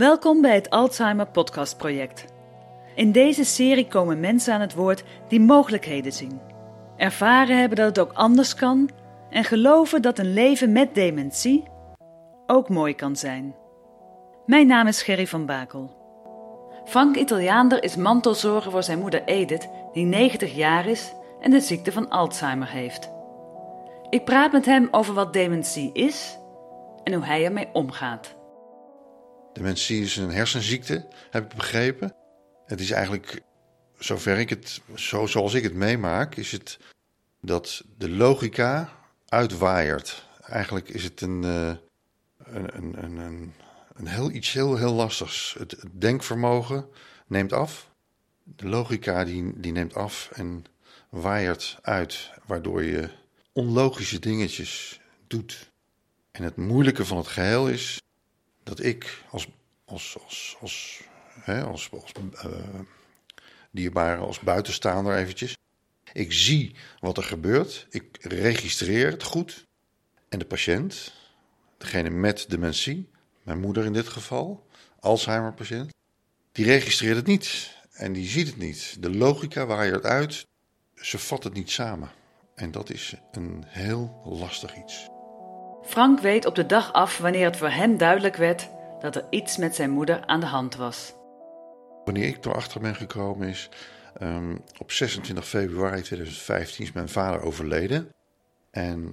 Welkom bij het Alzheimer Podcast Project. In deze serie komen mensen aan het woord die mogelijkheden zien, ervaren hebben dat het ook anders kan en geloven dat een leven met dementie ook mooi kan zijn. Mijn naam is Gerry van Bakel. Frank Italiaander is mantelzorger voor zijn moeder Edith, die 90 jaar is en de ziekte van Alzheimer heeft. Ik praat met hem over wat dementie is en hoe hij ermee omgaat. Dementie is een hersenziekte, heb ik begrepen. Het is eigenlijk, zover ik het, zo, zoals ik het meemaak, is het dat de logica uitwaaiert. Eigenlijk is het een, uh, een, een, een, een, heel, iets heel, heel lastigs. Het, het denkvermogen neemt af. De logica die, die neemt af en waaiert uit, waardoor je onlogische dingetjes doet. En het moeilijke van het geheel is dat ik als, als, als, als, hè, als, als uh, dierbare, als buitenstaander eventjes, ik zie wat er gebeurt, ik registreer het goed. En de patiënt, degene met dementie, mijn moeder in dit geval, Alzheimer-patiënt, die registreert het niet en die ziet het niet. De logica waait uit, ze vat het niet samen. En dat is een heel lastig iets. Frank weet op de dag af wanneer het voor hem duidelijk werd dat er iets met zijn moeder aan de hand was. Wanneer ik erachter ben gekomen is, um, op 26 februari 2015 is mijn vader overleden. En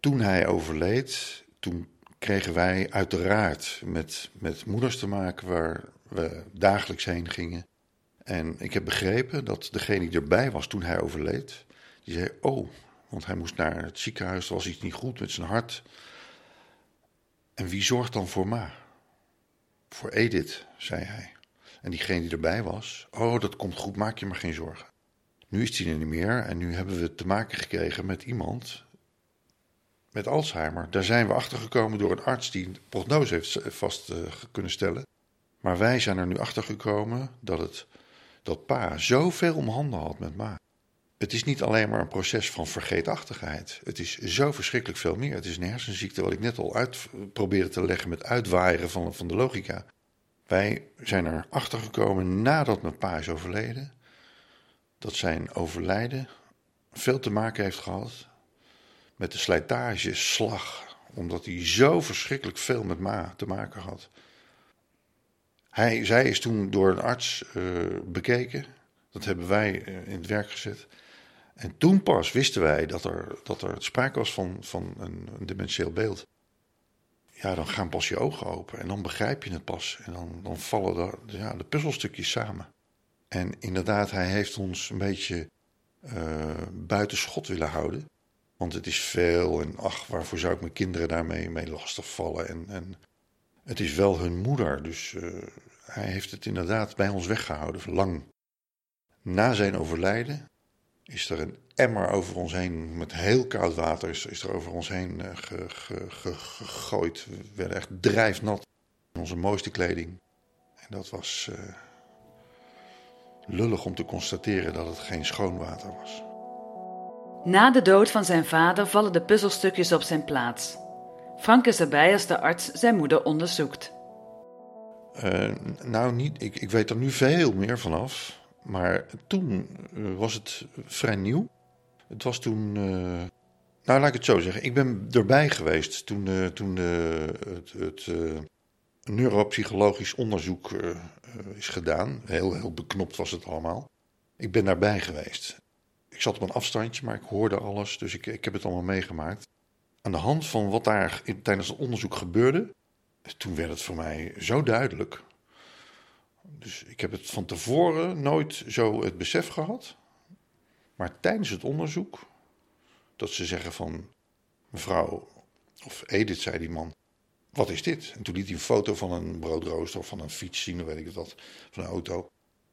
toen hij overleed, toen kregen wij uiteraard met, met moeders te maken waar we dagelijks heen gingen. En ik heb begrepen dat degene die erbij was toen hij overleed, die zei: Oh, want hij moest naar het ziekenhuis, er was iets niet goed met zijn hart. En wie zorgt dan voor Ma? Voor Edith, zei hij. En diegene die erbij was: Oh, dat komt goed, maak je maar geen zorgen. Nu is hij er niet meer en nu hebben we te maken gekregen met iemand met Alzheimer. Daar zijn we achter gekomen door een arts die een prognose heeft vast uh, kunnen stellen. Maar wij zijn er nu achter gekomen dat het dat pa zoveel om handen had met ma. Het is niet alleen maar een proces van vergeetachtigheid. Het is zo verschrikkelijk veel meer. Het is een hersenziekte, wat ik net al uit probeerde te leggen met uitwaaieren van, van de logica. Wij zijn er achter gekomen nadat mijn pa is overleden, dat zijn overlijden veel te maken heeft gehad met de slijtageslag, omdat hij zo verschrikkelijk veel met ma te maken had. Hij, zij is toen door een arts uh, bekeken. Dat hebben wij uh, in het werk gezet. En toen pas wisten wij dat er, dat er sprake was van, van een, een beeld. Ja, dan gaan pas je ogen open en dan begrijp je het pas. En dan, dan vallen de, ja, de puzzelstukjes samen. En inderdaad, hij heeft ons een beetje uh, buiten schot willen houden. Want het is veel en ach, waarvoor zou ik mijn kinderen daarmee mee lastigvallen? En, en het is wel hun moeder, dus uh, hij heeft het inderdaad bij ons weggehouden, lang. Na zijn overlijden is er een emmer over ons heen, met heel koud water, is, is er over ons heen ge, ge, ge, gegooid. We werden echt drijfnat in onze mooiste kleding. En dat was uh, lullig om te constateren dat het geen schoon water was. Na de dood van zijn vader vallen de puzzelstukjes op zijn plaats. Frank is erbij als de arts zijn moeder onderzoekt. Uh, nou, niet, ik, ik weet er nu veel meer vanaf. Maar toen uh, was het vrij nieuw. Het was toen. Uh, nou, laat ik het zo zeggen. Ik ben erbij geweest toen, toen het, het neuropsychologisch onderzoek is gedaan. Heel, heel beknopt was het allemaal. Ik ben daarbij geweest. Ik zat op een afstandje, maar ik hoorde alles, dus ik, ik heb het allemaal meegemaakt. Aan de hand van wat daar tijdens het onderzoek gebeurde, toen werd het voor mij zo duidelijk. Dus ik heb het van tevoren nooit zo het besef gehad. Maar tijdens het onderzoek, dat ze zeggen van mevrouw, of Edith zei die man, wat is dit? En toen liet hij een foto van een broodrooster of van een fiets zien, dan weet ik wat, van een auto.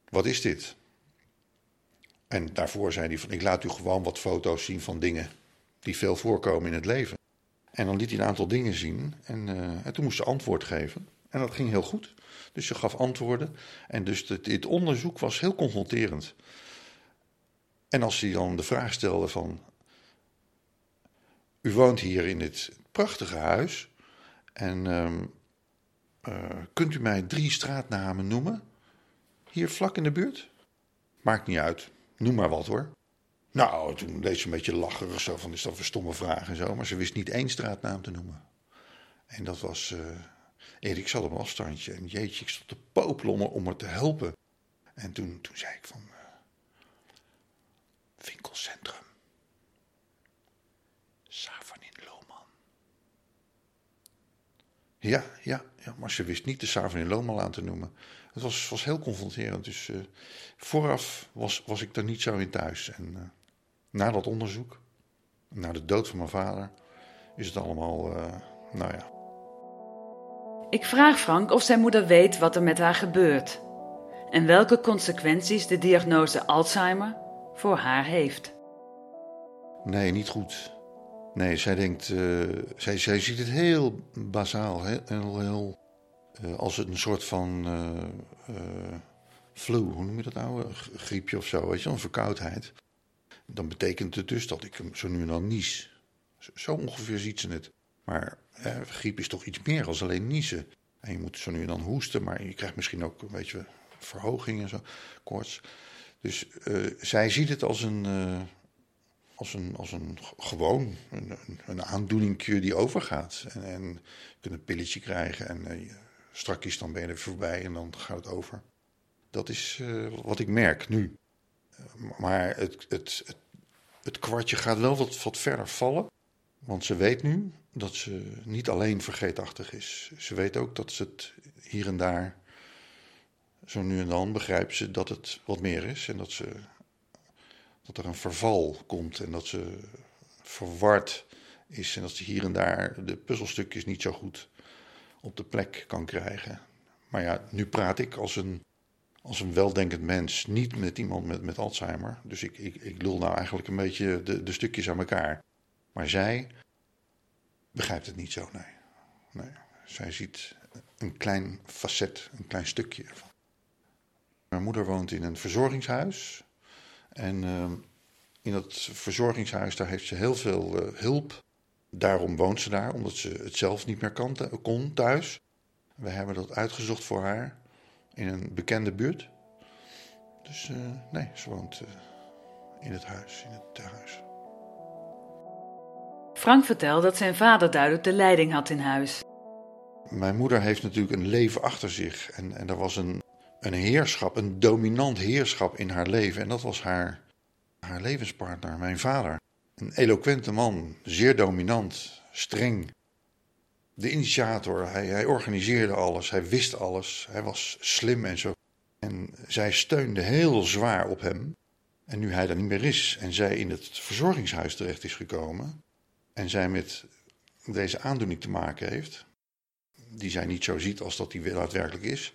Wat is dit? En daarvoor zei hij van, ik laat u gewoon wat foto's zien van dingen die veel voorkomen in het leven. En dan liet hij een aantal dingen zien en, uh, en toen moest ze antwoord geven. En dat ging heel goed. Dus ze gaf antwoorden. En dus dit, onderzoek was heel confronterend. En als hij dan de vraag stelde van... U woont hier in dit prachtige huis. En uh, uh, kunt u mij drie straatnamen noemen? Hier vlak in de buurt? Maakt niet uit. Noem maar wat hoor. Nou, toen deed ze een beetje lacherig zo van is dat een stomme vraag en zo. Maar ze wist niet één straatnaam te noemen. En dat was... Uh, Erik zat op een afstandje en jeetje, ik stond te popelen om, haar te helpen. En toen, toen zei ik van... Uh, winkelcentrum. Savanin Lohman. Ja, ja, ja, maar ze wist niet de Savanin Lohman aan te noemen. Het was, was heel confronterend. Dus uh, vooraf was, was ik er niet zo in thuis. En uh, na dat onderzoek, na de dood van mijn vader, is het allemaal, nou ja. Ik vraag Frank of zijn moeder weet wat er met haar gebeurt. En welke consequenties de diagnose Alzheimer voor haar heeft. Nee, niet goed. Nee, zij denkt, zij, zij ziet het heel bazaal, heel, heel, heel uh, als een soort van uh, flu, hoe noem je dat nou? Griepje of zo, weet je, een verkoudheid. Dan betekent het dus dat ik hem zo nu en dan nies. Zo ongeveer ziet ze het. Maar griep is toch iets meer dan alleen niezen. En je moet zo nu en dan hoesten, maar je krijgt misschien ook een beetje verhoging en zo, koorts. Dus zij ziet het als een, als een, als een gewoon een, een aandoeningje die overgaat. En, en je kunt een pilletje krijgen en Strakjes dan ben je er voorbij en dan gaat het over. Dat is uh, wat ik merk nu. Maar het, het, het, het, kwartje gaat wel wat, wat verder vallen. Want ze weet nu dat ze niet alleen vergeetachtig is. Ze weet ook dat ze het hier en daar, zo nu en dan, begrijpt ze dat het wat meer is. En dat, ze, dat er een verval komt en dat ze verward is. En dat ze hier en daar de puzzelstukjes niet zo goed op de plek kan krijgen. Maar ja, nu praat ik als een, als een weldenkend mens, niet met iemand met, met Alzheimer. Dus ik, ik, ik lul nou eigenlijk een beetje de, de stukjes aan elkaar. Maar zij begrijpt het niet zo, nee. nee. Zij ziet een klein facet, een klein stukje ervan. Mijn moeder woont in een verzorgingshuis. En uh, in dat verzorgingshuis daar heeft ze heel veel uh, hulp Daarom woont ze daar, omdat ze het zelf niet meer kan, kon thuis. We hebben dat uitgezocht voor haar in een bekende buurt. Dus uh, nee, ze woont uh, in het huis, in het huis. Frank vertelt dat zijn vader duidelijk de leiding had in huis. Mijn moeder heeft natuurlijk een leven achter zich. En, en er was een, een heerschap, een dominant heerschap in haar leven. En dat was haar, haar levenspartner, mijn vader. Een eloquente man, zeer dominant, streng. De initiator, hij, hij organiseerde alles, hij wist alles, hij was slim en zo. En zij steunde heel zwaar op hem. En nu hij er niet meer is en zij in het verzorgingshuis terecht is gekomen. En zij met deze aandoening te maken heeft. die zij niet zo ziet als dat die daadwerkelijk is.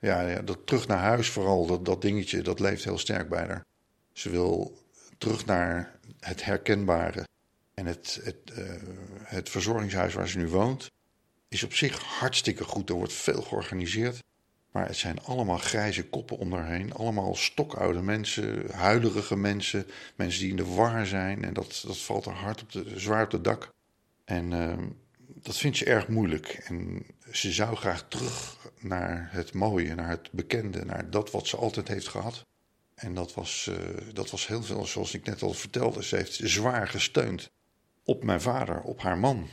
Ja, dat terug naar huis vooral, dat, dat dingetje, dat leeft heel sterk bij haar. Ze wil terug naar het herkenbare. En het, het, uh, het verzorgingshuis waar ze nu woont is op zich hartstikke goed. Er wordt veel georganiseerd. Maar het zijn allemaal grijze koppen om daarheen. Allemaal stokoude mensen, huilerige mensen. Mensen die in de war zijn. En dat, dat valt er hard op de, zwaar op het dak. En uh, dat vindt ze erg moeilijk. En ze zou graag terug naar het mooie, naar het bekende, naar dat wat ze altijd heeft gehad. En dat was, uh, dat was heel veel, zoals ik net al vertelde. Ze heeft zwaar gesteund op mijn vader, op haar man.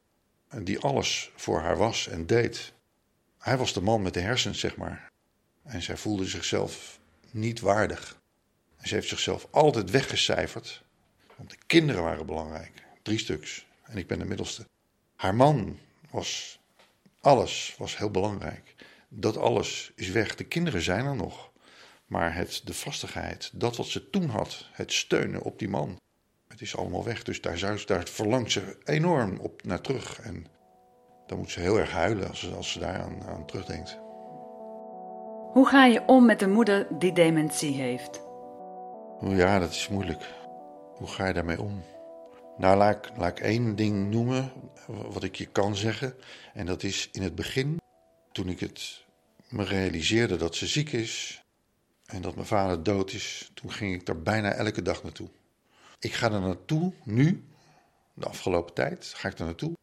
Die alles voor haar was en deed. hij was de man met de hersens, zeg maar. En zij voelde zichzelf niet waardig. En ze heeft zichzelf altijd weggecijferd. Want de kinderen waren belangrijk. Drie stuks. En ik ben de middelste. Haar man was. Alles was heel belangrijk. Dat alles is weg. De kinderen zijn er nog. Maar het, de vastigheid, dat wat ze toen had, het steunen op die man, het is allemaal weg. Dus daar, daar verlangt ze enorm op naar terug. En dan moet ze heel erg huilen als ze, als ze daar aan, aan terugdenkt. Hoe ga je om met een moeder die dementie heeft? Ja, dat is moeilijk. Hoe ga je daarmee om? Nou, laat ik, één ding noemen wat ik je kan zeggen. En dat is in het begin, toen ik het me realiseerde dat ze ziek is en dat mijn vader dood is, toen ging ik daar bijna elke dag naartoe. Ik ga er naartoe nu, de afgelopen tijd, ga ik er naartoe.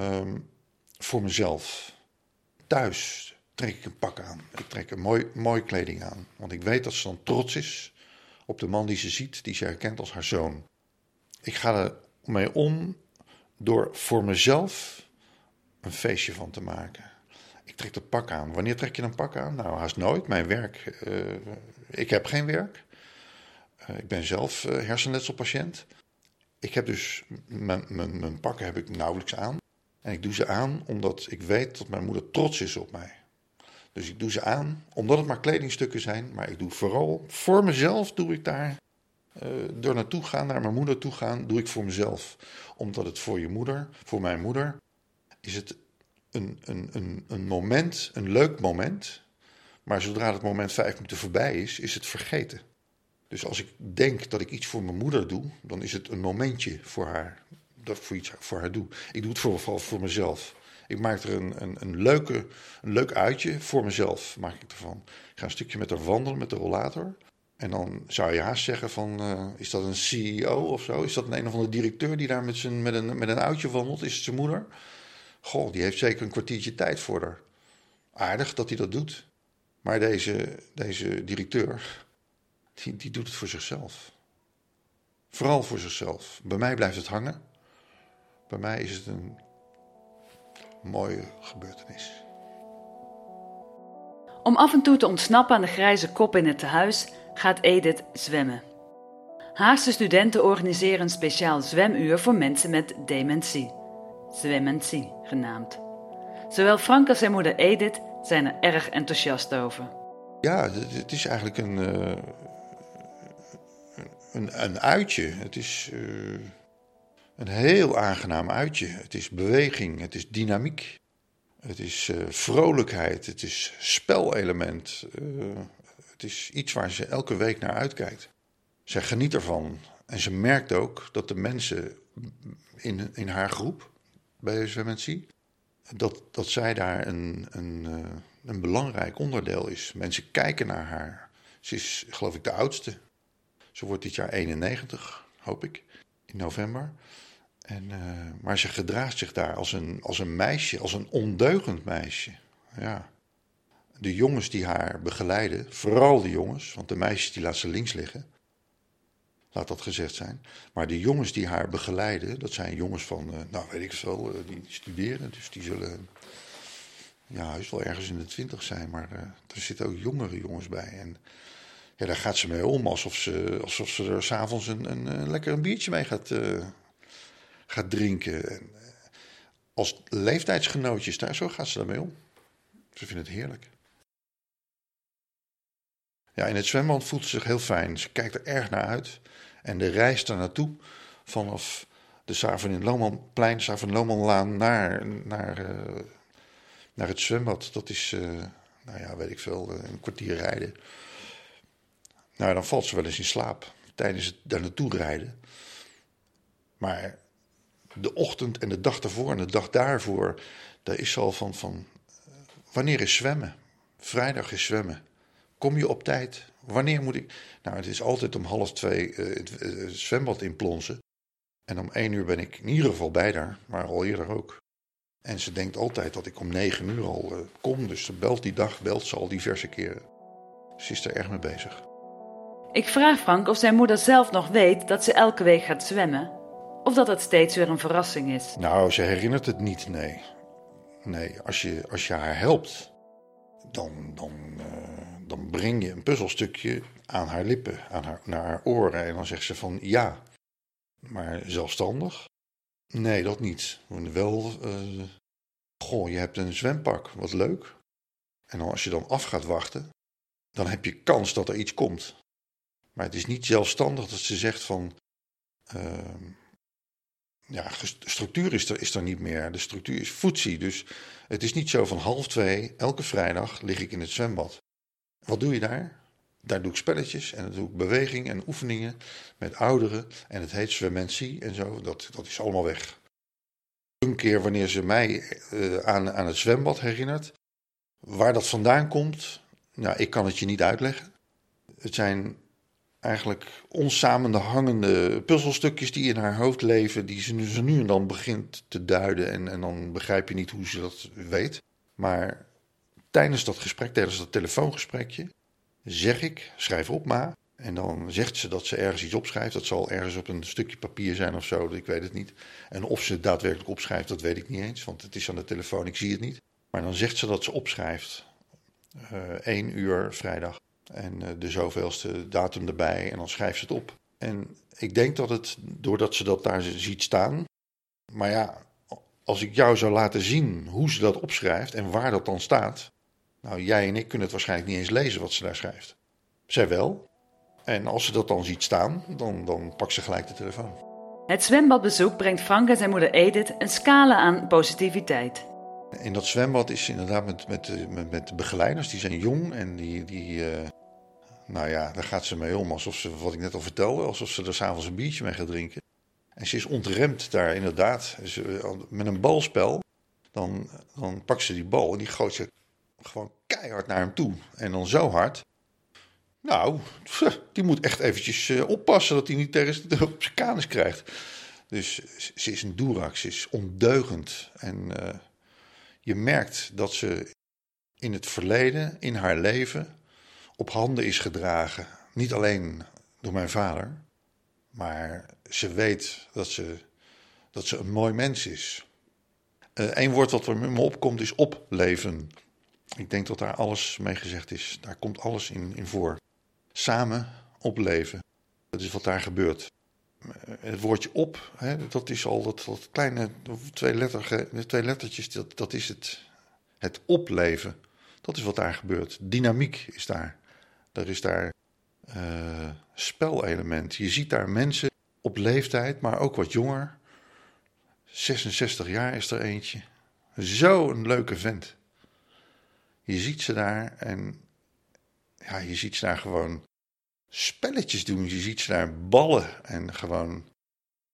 Um, voor mezelf. Thuis trek ik een pak aan. Ik trek een mooi, mooie kleding aan. Want ik weet dat ze dan trots is op de man die ze ziet, die ze herkent als haar zoon. Ik ga er mee om door voor mezelf een feestje van te maken. Ik trek het pak aan. Wanneer trek je een pak aan? Nou, haast nooit. Mijn werk. Uh, ik heb geen werk. Uh, ik ben zelf uh, hersenletselpatiënt. Ik heb dus mijn pakken heb ik nauwelijks aan. En ik doe ze aan omdat ik weet dat mijn moeder trots is op mij. Dus ik doe ze aan omdat het maar kledingstukken zijn. Maar ik doe vooral voor mezelf doe ik daar. Uh, door naartoe gaan, naar mijn moeder toe gaan, doe ik voor mezelf. Omdat het voor je moeder, voor mijn moeder, is het een, een, een, een moment, een leuk moment. Maar zodra het moment vijf minuten voorbij is, is het vergeten. Dus als ik denk dat ik iets voor mijn moeder doe, dan is het een momentje voor haar dat voor iets voor haar doe. Ik doe het vooral voor mezelf. Ik maak er een, een, een, leuke, een leuk uitje voor mezelf. Maak ik ervan. Ik ga een stukje met haar wandelen met de rollator. En dan zou je haast zeggen van, uh, is dat een CEO of zo? Is dat een een of andere directeur die daar met, zijn, met, een, met een uitje wandelt? Is het zijn moeder? Goh, die heeft zeker een kwartiertje tijd voor haar. Aardig dat hij dat doet. Maar deze, deze directeur, die, die doet het voor zichzelf. Vooral voor zichzelf. Bij mij blijft het hangen. Bij mij is het een mooie gebeurtenis. Om af en toe te ontsnappen aan de grijze kop in het tehuis gaat Edith zwemmen. Haagse studenten organiseren een speciaal zwemuur voor mensen met dementie. Zwementie genaamd. Zowel Frank als zijn moeder Edith zijn er erg enthousiast over. Ja, het is eigenlijk een, uh, een, een uitje. Het is. Uh een heel aangenaam uitje. Het is beweging, het is dynamiek, het is uh, vrolijkheid, het is spelelement. Uh, het is iets waar ze elke week naar uitkijkt. Zij geniet ervan en ze merkt ook dat de mensen in, in haar groep bij Zwementie, dat, dat zij daar een, een, uh, een belangrijk onderdeel is. Mensen kijken naar haar. Ze is, geloof ik, de oudste. Ze wordt dit jaar 91, hoop ik, in november. En, uh, maar ze gedraagt zich daar als een, als een meisje, als een ondeugend meisje. Ja. De jongens die haar begeleiden, vooral de jongens, want de meisjes die laat ze links liggen. Laat dat gezegd zijn. Maar de jongens die haar begeleiden, dat zijn jongens van, uh, nou weet ik veel, uh, die studeren. Dus die zullen, ja, is wel ergens in de twintig zijn, maar er zitten ook jongere jongens bij. En ja, daar gaat ze mee om, alsof ze, alsof ze er s'avonds een, een, een, lekker een biertje mee gaat gaat drinken. En, eh, als leeftijdsgenootjes, daar, zo gaat ze daarmee om. Ze vinden het heerlijk. Ja, in het zwembad voelt ze zich heel fijn. Ze kijkt er erg naar uit. En de reis daar naartoe, vanaf de Saven Lomanplein, Saven Lomanlaan naar, naar, uh, naar het zwembad, dat is, uh, nou ja, weet ik veel, een kwartier rijden. Nou, dan valt ze wel eens in slaap tijdens het daar naartoe rijden. Maar de ochtend en de dag ervoor en de dag daarvoor, daar is al van, van wanneer is zwemmen? Vrijdag is zwemmen. Kom je op tijd? Wanneer moet ik? Nou, het is altijd om half twee uh, het, uh, zwembad inplonsen. En om één uur ben ik in ieder geval bij daar, maar al eerder ook. En ze denkt altijd dat ik om negen uur al kom, dus ze belt die dag, belt ze al diverse keren. Ze is er erg mee bezig. Ik vraag Frank of zijn moeder zelf nog weet dat ze elke week gaat zwemmen of dat het steeds weer een verrassing is? Nou, ze herinnert het niet, nee. Nee, als je, als je haar helpt dan, dan, eh, dan breng je een puzzelstukje aan haar lippen, aan haar, naar haar oren. En dan zegt ze van ja, maar zelfstandig? Nee, dat niet. Wel, uh, goh, je hebt een zwempak, wat leuk. En als je dan af gaat wachten, dan heb je kans dat er iets komt. Maar het is niet zelfstandig dat ze zegt van. Uh, ja, structuur is er, is er niet meer. De structuur is voetzie. Dus het is niet zo van half twee, elke vrijdag lig ik in het zwembad. Wat doe je daar? Daar doe ik spelletjes en dan doe ik beweging en oefeningen met ouderen. En het heet zwemmentie en zo. Dat, dat is allemaal weg. Een keer wanneer ze mij uh, aan, aan het zwembad herinnert. Waar dat vandaan komt, nou, ik kan het je niet uitleggen. Het zijn eigenlijk hangende puzzelstukjes die in haar hoofd leven, die ze nu, en dan begint te duiden. En, en dan begrijp je niet hoe ze dat weet. Maar tijdens dat gesprek, tijdens dat telefoongesprekje, zeg ik, schrijf op ma. En dan zegt ze dat ze ergens iets opschrijft. Dat zal ergens op een stukje papier zijn of zo, ik weet het niet. En of ze het daadwerkelijk opschrijft, dat weet ik niet eens, want het is aan de telefoon, ik zie het niet. Maar dan zegt ze dat ze opschrijft. Uh, één uur vrijdag. En uh, de zoveelste datum erbij. En dan schrijft ze het op. En ik denk dat het, doordat ze dat daar ziet staan. Maar ja, als ik jou zou laten zien hoe ze dat opschrijft en waar dat dan staat. Nou, jij en ik kunnen het waarschijnlijk niet eens lezen wat ze daar schrijft. Zij wel. En als ze dat dan ziet staan, dan, dan pakt ze gelijk de telefoon. Het zwembadbezoek brengt Frank en zijn moeder Edith een scala aan positiviteit. In dat zwembad is inderdaad met, met, met, met de begeleiders, die zijn jong en die, die uh, nou ja, daar gaat ze mee om alsof ze, wat ik net al vertelde, alsof ze er s'avonds een biertje mee gaat drinken. En ze is ontremd daar inderdaad. Ze, met een balspel, dan, dan pakt ze die bal en die gooit ze gewoon keihard naar hem toe. En dan zo hard. Nou, die moet echt eventjes eh, oppassen dat hij niet tegen op zijn kanus krijgt. Dus ze is een doerak, ze is ondeugend. En je merkt dat ze in het verleden, in haar leven, op handen is gedragen. Niet alleen door mijn vader, maar ze weet dat ze, dat ze een mooi mens is. Eén uh, woord wat er me opkomt is opleven. Ik denk dat daar alles mee gezegd is. Daar komt alles in, in voor. Samen opleven. Dat is wat daar gebeurt. Eh, het woordje op, hè, dat is al dat, dat kleine twee, letterge, twee lettertjes, dat, dat is het. Het opleven. Dat is wat daar gebeurt. Dynamiek is daar. Er is daar uh, spelelement. Je ziet daar mensen op leeftijd, maar ook wat jonger. 66 jaar is er eentje. Zo'n leuke vent. Je ziet ze daar en ja, je ziet ze daar gewoon spelletjes doen. Je ziet ze daar ballen en gewoon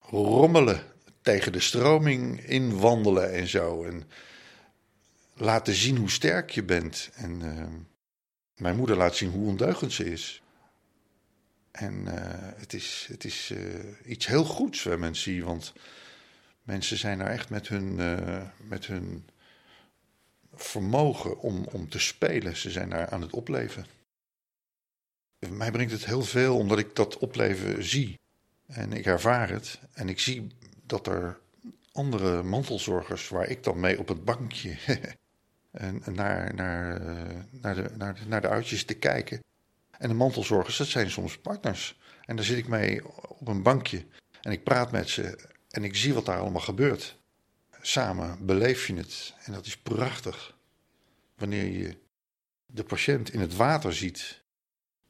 rommelen tegen de stroming inwandelen en zo. En laten zien hoe sterk je bent. En uh, mijn moeder laat zien hoe ondeugend ze is. En uh, het is, het is uh, iets heel goeds waar mensen zien, want mensen zijn daar echt met hun, met hun vermogen om, om te spelen. Ze zijn daar aan het opleven. Mij brengt het heel veel omdat ik dat opleven zie. En ik ervaar het. En ik zie dat er andere mantelzorgers, waar ik dan mee op het bankje en naar, naar, naar, de, naar, de, naar de uitjes te kijken. En de mantelzorgers, dat zijn soms partners. En daar zit ik mee op een bankje en ik praat met ze en ik zie wat daar allemaal gebeurt. Samen beleef je het en dat is prachtig. Wanneer je de patiënt in het water ziet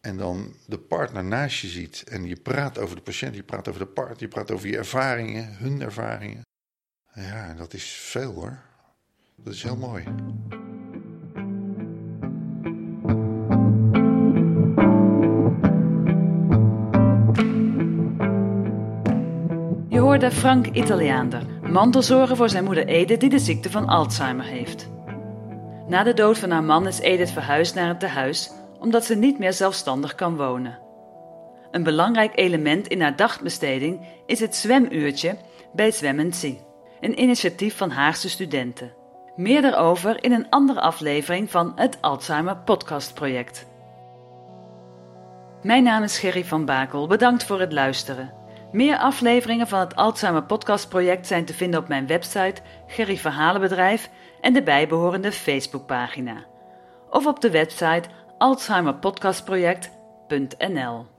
en dan de partner naast je ziet en je praat over de patiënt, je praat over de partner, je praat over je ervaringen, hun ervaringen. Ja, dat is veel hoor. Dat is heel mooi. Je hoorde Frank Italiaander, mantelzorger voor zijn moeder Edith die de ziekte van Alzheimer heeft. Na de dood van haar man is Edith verhuisd naar het tehuis omdat ze niet meer zelfstandig kan wonen. Een belangrijk element in haar dagbesteding is het zwemuurtje bij Zwemmency, een initiatief van Haagse studenten. Meer daarover in een andere aflevering van het Alzheimer Podcast Project. Mijn naam is Gerry van Bakel. Bedankt voor het luisteren. Meer afleveringen van het Alzheimer Podcast Project zijn te vinden op mijn website Gerry Verhalenbedrijf en de bijbehorende Facebookpagina. of op de website alzheimerpodcastproject.nl.